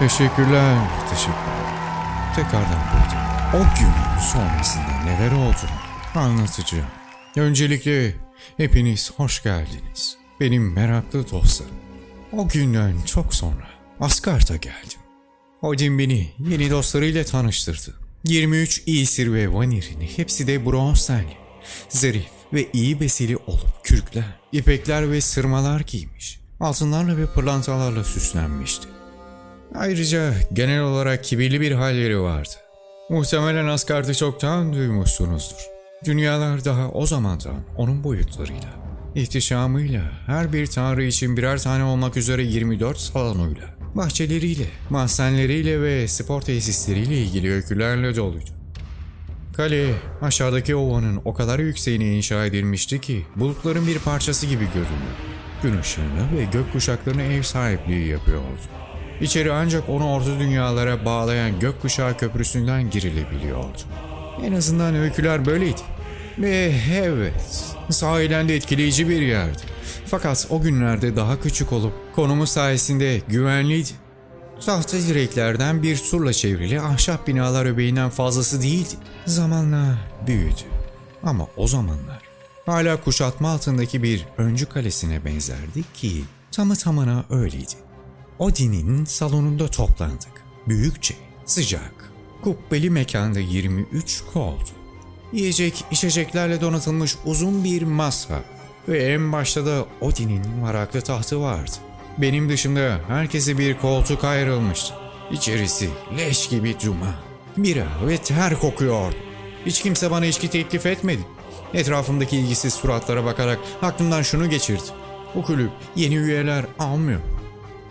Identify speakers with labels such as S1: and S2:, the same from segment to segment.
S1: Teşekkürler, teşekkürler. Tekrardan buradayım. O günün sonrasında neler olduğunu anlatacağım. Öncelikle hepiniz hoş geldiniz. Benim meraklı dostlarım. O günden çok sonra Asgard'a geldim. Odin beni yeni dostlarıyla tanıştırdı. 23 İsir ve Vanir'in hepsi de bronz tenli, zarif ve iyi besili olup kürkler, ipekler ve sırmalar giymiş. Altınlarla ve pırlantalarla süslenmişti. Ayrıca genel olarak kibirli bir halleri vardı. Muhtemelen Asgard'ı çoktan duymuşsunuzdur. Dünyalar daha o zamandan onun boyutlarıyla, ihtişamıyla, her bir tanrı için birer tane olmak üzere 24 salonuyla, bahçeleriyle, mahzenleriyle ve spor tesisleriyle ilgili öykülerle doluydu. Kale aşağıdaki ovanın o kadar yükseğine inşa edilmişti ki bulutların bir parçası gibi görünüyor. Gün ışığını ve gök kuşaklarına ev sahipliği yapıyordu. İçeri ancak onu orta dünyalara bağlayan gökkuşağı köprüsünden girilebiliyordu. En azından öyküler böyleydi. Ve evet, sahiden de etkileyici bir yerdi. Fakat o günlerde daha küçük olup konumu sayesinde güvenliydi. Tahta direklerden bir surla çevrili ahşap binalar öbeğinden fazlası değildi. Zamanla büyüdü. Ama o zamanlar hala kuşatma altındaki bir öncü kalesine benzerdi ki tamı tamına öyleydi. Odin'in salonunda toplandık. Büyükçe, sıcak, kubbeli mekanda 23 koldu. Yiyecek, içeceklerle donatılmış uzun bir masa ve en başta da Odin'in varaklı tahtı vardı. Benim dışımda herkese bir koltuk ayrılmıştı. İçerisi leş gibi cuma. Bira ve ter kokuyordu. Hiç kimse bana içki teklif etmedi. Etrafımdaki ilgisiz suratlara bakarak aklımdan şunu geçirdi. Bu kulüp yeni üyeler almıyor.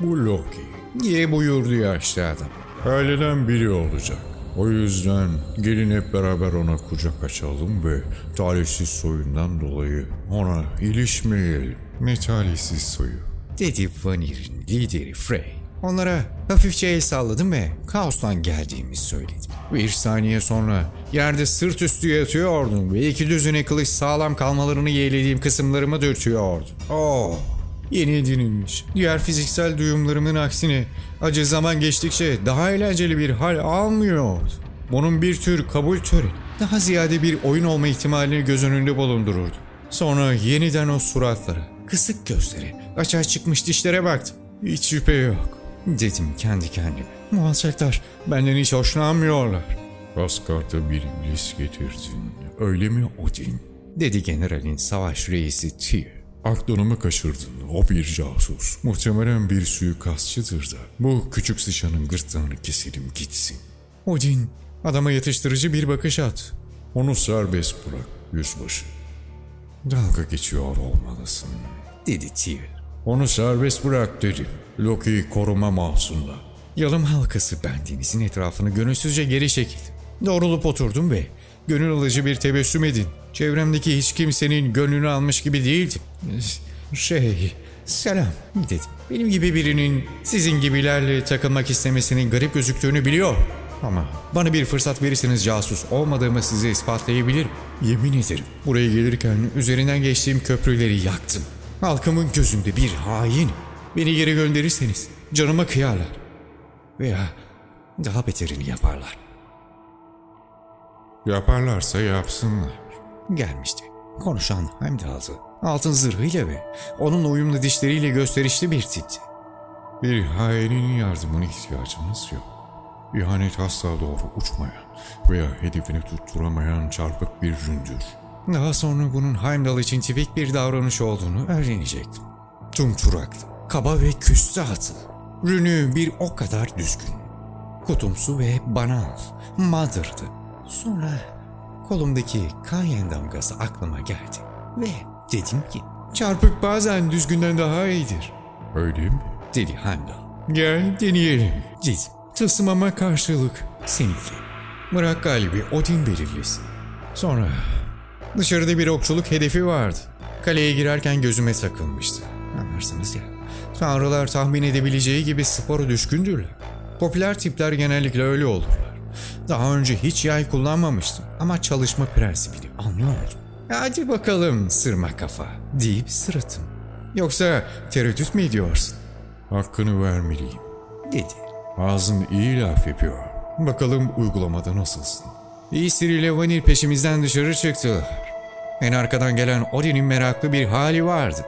S2: Bu Loki.
S1: diye buyurdu yaşlı adam.
S2: Aileden biri olacak. O yüzden gelin hep beraber ona kucak açalım ve talihsiz soyundan dolayı ona ilişmeyelim.
S1: Ne talihsiz soyu. Dedi Vanir'in lideri Frey. Onlara hafifçe el salladım ve kaostan geldiğimi söyledim. Bir saniye sonra yerde sırt üstü yatıyordum ve iki düzine kılıç sağlam kalmalarını yeğlediğim kısımlarımı dürtüyordu. Oh! Yeni edinilmiş. Diğer fiziksel duyumlarımın aksine acı zaman geçtikçe daha eğlenceli bir hal almıyordu. Bunun bir tür kabul töreni. Daha ziyade bir oyun olma ihtimalini göz önünde bulundururdu. Sonra yeniden o suratlara, kısık gözleri, açığa çıkmış dişlere baktım. Hiç şüphe yok. Dedim kendi kendime. Bu alçaklar benden hiç hoşlanmıyorlar.
S2: Asgard'a bir iblis getirdin. Öyle mi Odin?
S1: Dedi generalin savaş reisi Tyr.
S2: Aklını mı kaçırdın? O bir casus. Muhtemelen bir suikastçıdır da. Bu küçük sıçanın gırtlağını keselim gitsin.
S1: Odin adama yatıştırıcı bir bakış at.
S2: Onu serbest bırak yüzbaşı. Dalga geçiyor olmalısın.
S1: Dedi Tyr.
S2: Onu serbest bırak dedim. Loki'yi koruma mahzunda.
S1: Yalım halkası bendenizin etrafını gönülsüzce geri çekildi. Doğrulup oturdum ve gönül alıcı bir tebessüm edin. Çevremdeki hiç kimsenin gönlünü almış gibi değildim. Şey, selam dedim. Benim gibi birinin sizin gibilerle takılmak istemesinin garip gözüktüğünü biliyor. Ama bana bir fırsat verirseniz casus olmadığımı size ispatlayabilirim. Yemin ederim buraya gelirken üzerinden geçtiğim köprüleri yaktım. Halkımın gözünde bir hain. Beni geri gönderirseniz canıma kıyarlar. Veya daha beterini yaparlar.
S2: Yaparlarsa yapsınlar.
S1: Gelmişti. Konuşan Heimdall'dı. Altın zırhıyla ve onun uyumlu dişleriyle gösterişli bir tipti.
S2: Bir hainin yardımına ihtiyacımız yok. İhanet asla doğru uçmayan veya hedefini tutturamayan çarpık bir ründür.
S1: Daha sonra bunun Heimdall için tipik bir davranış olduğunu öğrenecektim. Tumturaklı, kaba ve küstahlı. Rünü bir o kadar düzgün. Kutumsu ve banal, madırdı. Sonra kolumdaki Kayen damgası aklıma geldi. Ve dedim ki, çarpık bazen düzgünden daha iyidir.
S2: Öyle mi?
S1: Dedi Heimdall. Gel deneyelim. Dedim. Tılsımama karşılık seninki. Bırak galibi Odin belirlesin. Sonra dışarıda bir okçuluk hedefi vardı. Kaleye girerken gözüme takılmıştı. Anlarsınız ya. Tanrılar tahmin edebileceği gibi spora düşkündürler. Popüler tipler genellikle öyle olurlar. Daha önce hiç yay kullanmamıştım ama çalışma prensibini anlıyordum. Hadi bakalım sırma kafa deyip sırıttım. Yoksa tereddüt mü ediyorsun?
S2: Hakkını vermeliyim.
S1: Dedi.
S2: Ağzın iyi laf yapıyor. Bakalım uygulamada nasılsın?
S1: İsir ile Vanil peşimizden dışarı çıktılar. En arkadan gelen Odin'in meraklı bir hali vardı.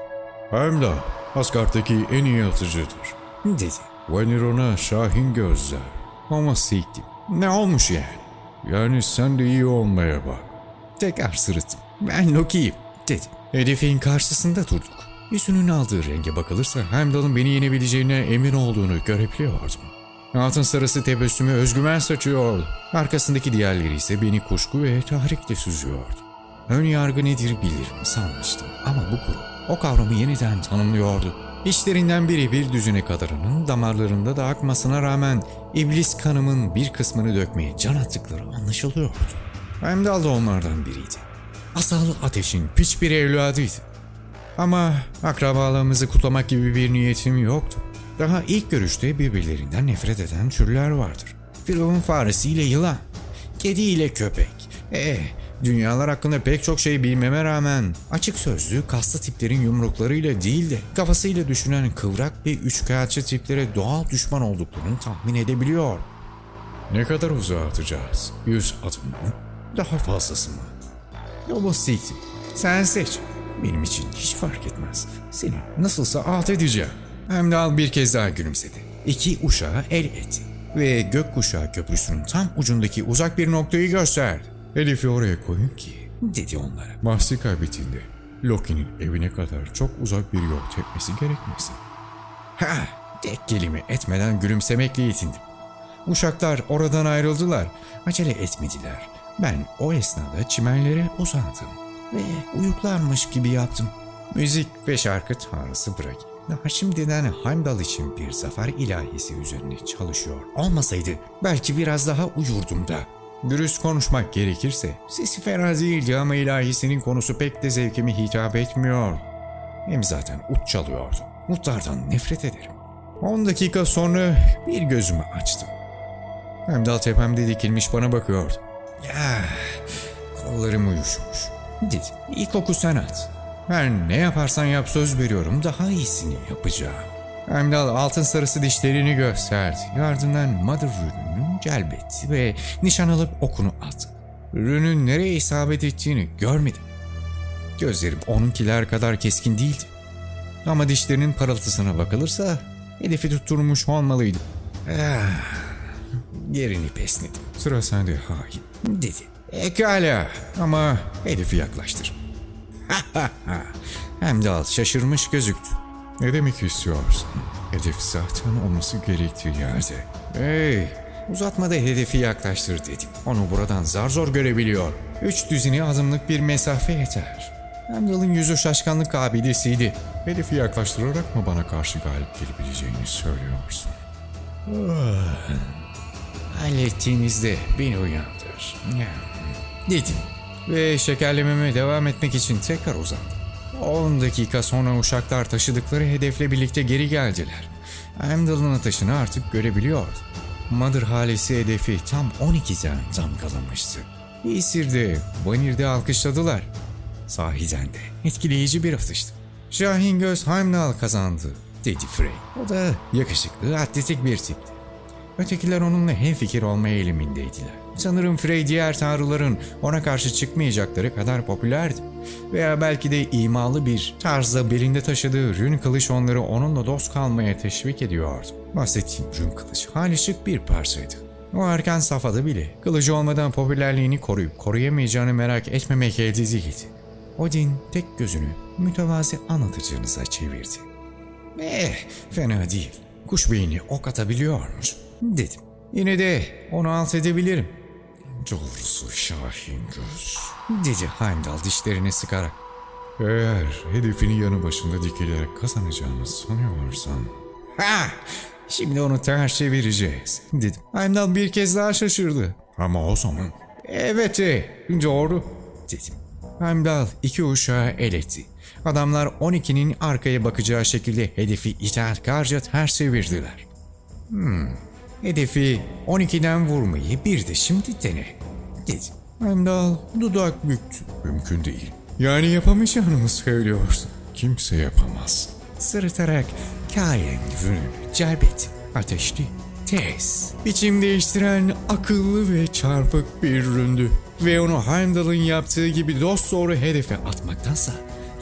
S2: Hem de Asgard'daki en iyi atıcıdır.
S1: Dedi.
S2: Vanir ona Şahin gözler.
S1: Ama siktim. Ne olmuş yani?
S2: Yani sen de iyi olmaya bak.
S1: Tekrar sırıttım. Ben Loki'yim dedi. Hedefin karşısında durduk. Yüzünün aldığı renge bakılırsa Heimdall'ın beni yenebileceğine emin olduğunu görebiliyordum. Altın sarısı tebessümü özgüven saçıyordu. Arkasındaki diğerleri ise beni kuşku ve tahrikle süzüyordu. Ön yargı nedir bilirim sanmıştım ama bu grup o kavramı yeniden tanımlıyordu. İşlerinden biri bir düzine kadarının damarlarında da akmasına rağmen iblis kanımın bir kısmını dökmeye can attıkları anlaşılıyordu. Heimdall da onlardan biriydi. Asal ateşin piç bir evladıydı. Ama akrabalığımızı kutlamak gibi bir niyetim yoktu. Daha ilk görüşte birbirlerinden nefret eden türler vardır. Firavun faresiyle yılan, kedi ile köpek. Eh, dünyalar hakkında pek çok şey bilmeme rağmen açık sözlü kaslı tiplerin yumruklarıyla değil de kafasıyla düşünen kıvrak ve üçkağıtçı tiplere doğal düşman olduklarını tahmin edebiliyor.
S2: Ne kadar uzağa atacağız? Yüz adım mı?
S1: Daha fazlası mı? Yolu siktir. Sen seç. Benim için hiç fark etmez. Seni nasılsa alt edeceğim. Hemdal bir kez daha gülümsedi. İki uşağı el etti. Ve gökkuşağı köprüsünün tam ucundaki uzak bir noktayı gösterdi.
S2: Elif'i oraya koyun ki
S1: Dedi onlara.
S2: bahsi kaybettiğinde Loki'nin evine kadar çok uzak bir yol tepmesi gerekmesin.
S1: Ha, tek kelime etmeden gülümsemekle yetindim. Uşaklar oradan ayrıldılar. Acele etmediler. Ben o esnada çimenlere uzandım. Ve uyuklarmış gibi yaptım. Müzik ve şarkı tanrısı Bragi. Daha şimdiden Heimdall için bir zafer ilahisi üzerine çalışıyor. Olmasaydı belki biraz daha uyurdum da. Dürüst konuşmak gerekirse sesi fena değildi ilahisinin konusu pek de zevkime hitap etmiyor. Hem zaten ut çalıyordu. Utlardan nefret ederim. 10 dakika sonra bir gözümü açtım. Heimdall tepemde dikilmiş bana bakıyordu. Ya, kollarım uyuşmuş. Dedim, ilk oku sen at. Her ne yaparsan yap söz veriyorum daha iyisini yapacağım. Heimdall altın sarısı dişlerini gösterdi. Ardından Mother Rune'unu celbetti ve nişan alıp okunu attı. Rune'ün nereye isabet ettiğini görmedim. Gözlerim onunkiler kadar keskin değildi. Ama dişlerinin parıltısına bakılırsa hedefi tutturmuş olmalıydı. Ah, gerini esnedim.
S2: Sıra sende hain.
S1: Dedi. Ekala ama hedefi yaklaştır. Hemdal şaşırmış gözüktü.
S2: Ne demek istiyorsun? Hedef zaten olması gerektiği yerde.
S1: Hey, uzatmada hedefi yaklaştır dedim. Onu buradan zar zor görebiliyor. Üç düzini adımlık bir mesafe yeter. Hemdal'ın yüzü şaşkınlık abidesiydi.
S2: Hedefi yaklaştırarak mı bana karşı galip gelebileceğini söylüyorsun?
S1: Hallettiğinizde beni uyandır. Ya, Dedim ve şekerlememe devam etmek için tekrar uzandım. 10 dakika sonra uşaklar taşıdıkları hedefle birlikte geri geldiler. Heimdall'ın ateşini artık görebiliyordu. Mother halesi hedefi tam 12'den damgalamıştı. İsir'de, Vanir'de alkışladılar. Sahiden de etkileyici bir atıştı. Şahin Göz Heimdall kazandı, dedi Frey. O da yakışıklı, atletik bir tipti. Ötekiler onunla hemfikir olma eğilimindeydiler. Sanırım Frey diğer tanrıların ona karşı çıkmayacakları kadar popülerdi. Veya belki de imalı bir tarzda belinde taşıdığı rün kılıç onları onunla dost kalmaya teşvik ediyordu. Bahsettiğim rün kılıç hali şık bir parçaydı. O erken safhada bile kılıcı olmadan popülerliğini koruyup koruyamayacağını merak etmemek elde değildi. Odin tek gözünü mütevazi anlatıcınıza çevirdi. Eh, fena değil. Kuş beyni ok atabiliyormuş, dedim. Yine de onu alt edebilirim. Doğrusu Şahin Göz, dedi Heimdall dişlerini sıkarak.
S2: Eğer hedefini yanı başında dikilerek kazanacağını sanıyorsan...
S1: Ha! Şimdi onu ters çevireceğiz, dedim. Heimdall bir kez daha şaşırdı.
S2: Ama o zaman
S1: Evet, e, doğru, dedim. Heimdall iki uşağı el etti. Adamlar 12'nin arkaya bakacağı şekilde hedefi itaatkarca ters çevirdiler. Hmm, hedefi 12'den vurmayı bir de şimdi dene, dedi. Heimdall dudak büktü.
S2: mümkün değil.
S1: Yani yapamayacağını söylüyorsun?
S2: Kimse yapamaz.
S1: Sırıtarak Kain rününü celbetti. Ateşli, tez, biçim değiştiren akıllı ve çarpık bir üründü. Ve onu Heimdall'ın yaptığı gibi dost doğru hedefe atmaktansa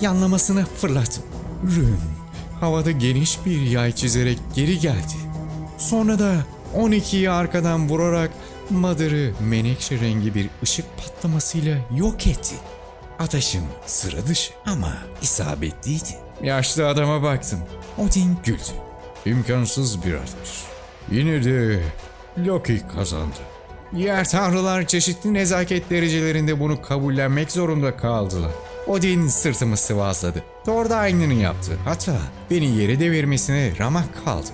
S1: yanlamasını fırlattım. Rün havada geniş bir yay çizerek geri geldi. Sonra da 12'yi arkadan vurarak Mother'ı menekşe rengi bir ışık patlamasıyla yok etti. Ateşim sıra dışı ama isabetliydi. Yaşlı adama baktım. Odin güldü.
S2: İmkansız bir ateş. Yine de Loki kazandı.
S1: Diğer tanrılar çeşitli nezaket derecelerinde bunu kabullenmek zorunda kaldılar. Odin sırtımı sıvazladı. Thor da aynını yaptı. Hatta beni yere devirmesine ramak kaldı.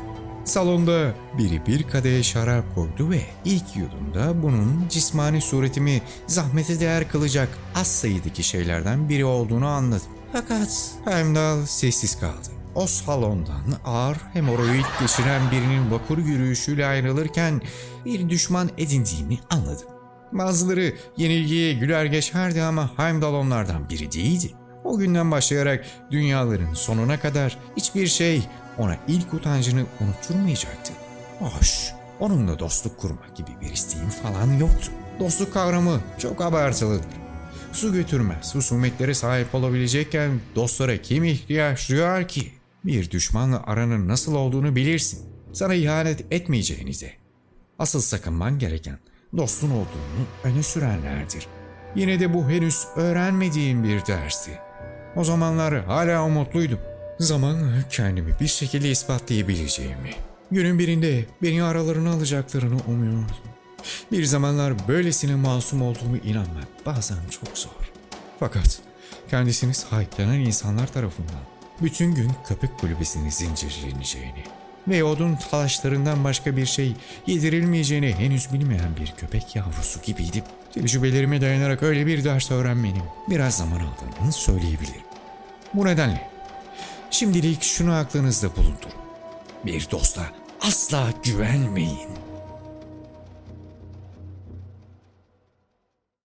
S1: Salonda biri bir kadeh şarap koydu ve ilk yudumda bunun cismani suretimi zahmete değer kılacak az sayıdaki şeylerden biri olduğunu anladım. Fakat Heimdall sessiz kaldı. O salondan ağır hemoroid geçiren birinin vakur yürüyüşüyle ayrılırken bir düşman edindiğini anladım. Bazıları yenilgiye güler geçerdi ama Heimdall onlardan biri değildi. O günden başlayarak dünyaların sonuna kadar hiçbir şey ona ilk utancını unutturmayacaktı. Hoş, onunla dostluk kurmak gibi bir isteğim falan yoktu. Dostluk kavramı çok abartılıdır. Su götürmez, husumetlere sahip olabilecekken dostlara kim ihtiyaç duyar ki? Bir düşmanla aranın nasıl olduğunu bilirsin. Sana ihanet etmeyeceğini de. Asıl sakınman gereken dostun olduğunu öne sürenlerdir. Yine de bu henüz öğrenmediğim bir dersti. O zamanlar hala umutluydum. Zamanla kendimi bir şekilde ispatlayabileceğimi. Günün birinde beni aralarına alacaklarını umuyordum. Bir zamanlar böylesine masum olduğumu inanmak bazen çok zor. Fakat kendisini sahiplenen insanlar tarafından bütün gün köpek kulübesinin zincirleneceğini ve odun talaşlarından başka bir şey yedirilmeyeceğini henüz bilmeyen bir köpek yavrusu gibiydim. Tecrübelerime dayanarak öyle bir ders öğrenmenin biraz zaman aldığını söyleyebilirim. Bu nedenle şimdilik şunu aklınızda bulundurun. Bir dosta asla güvenmeyin.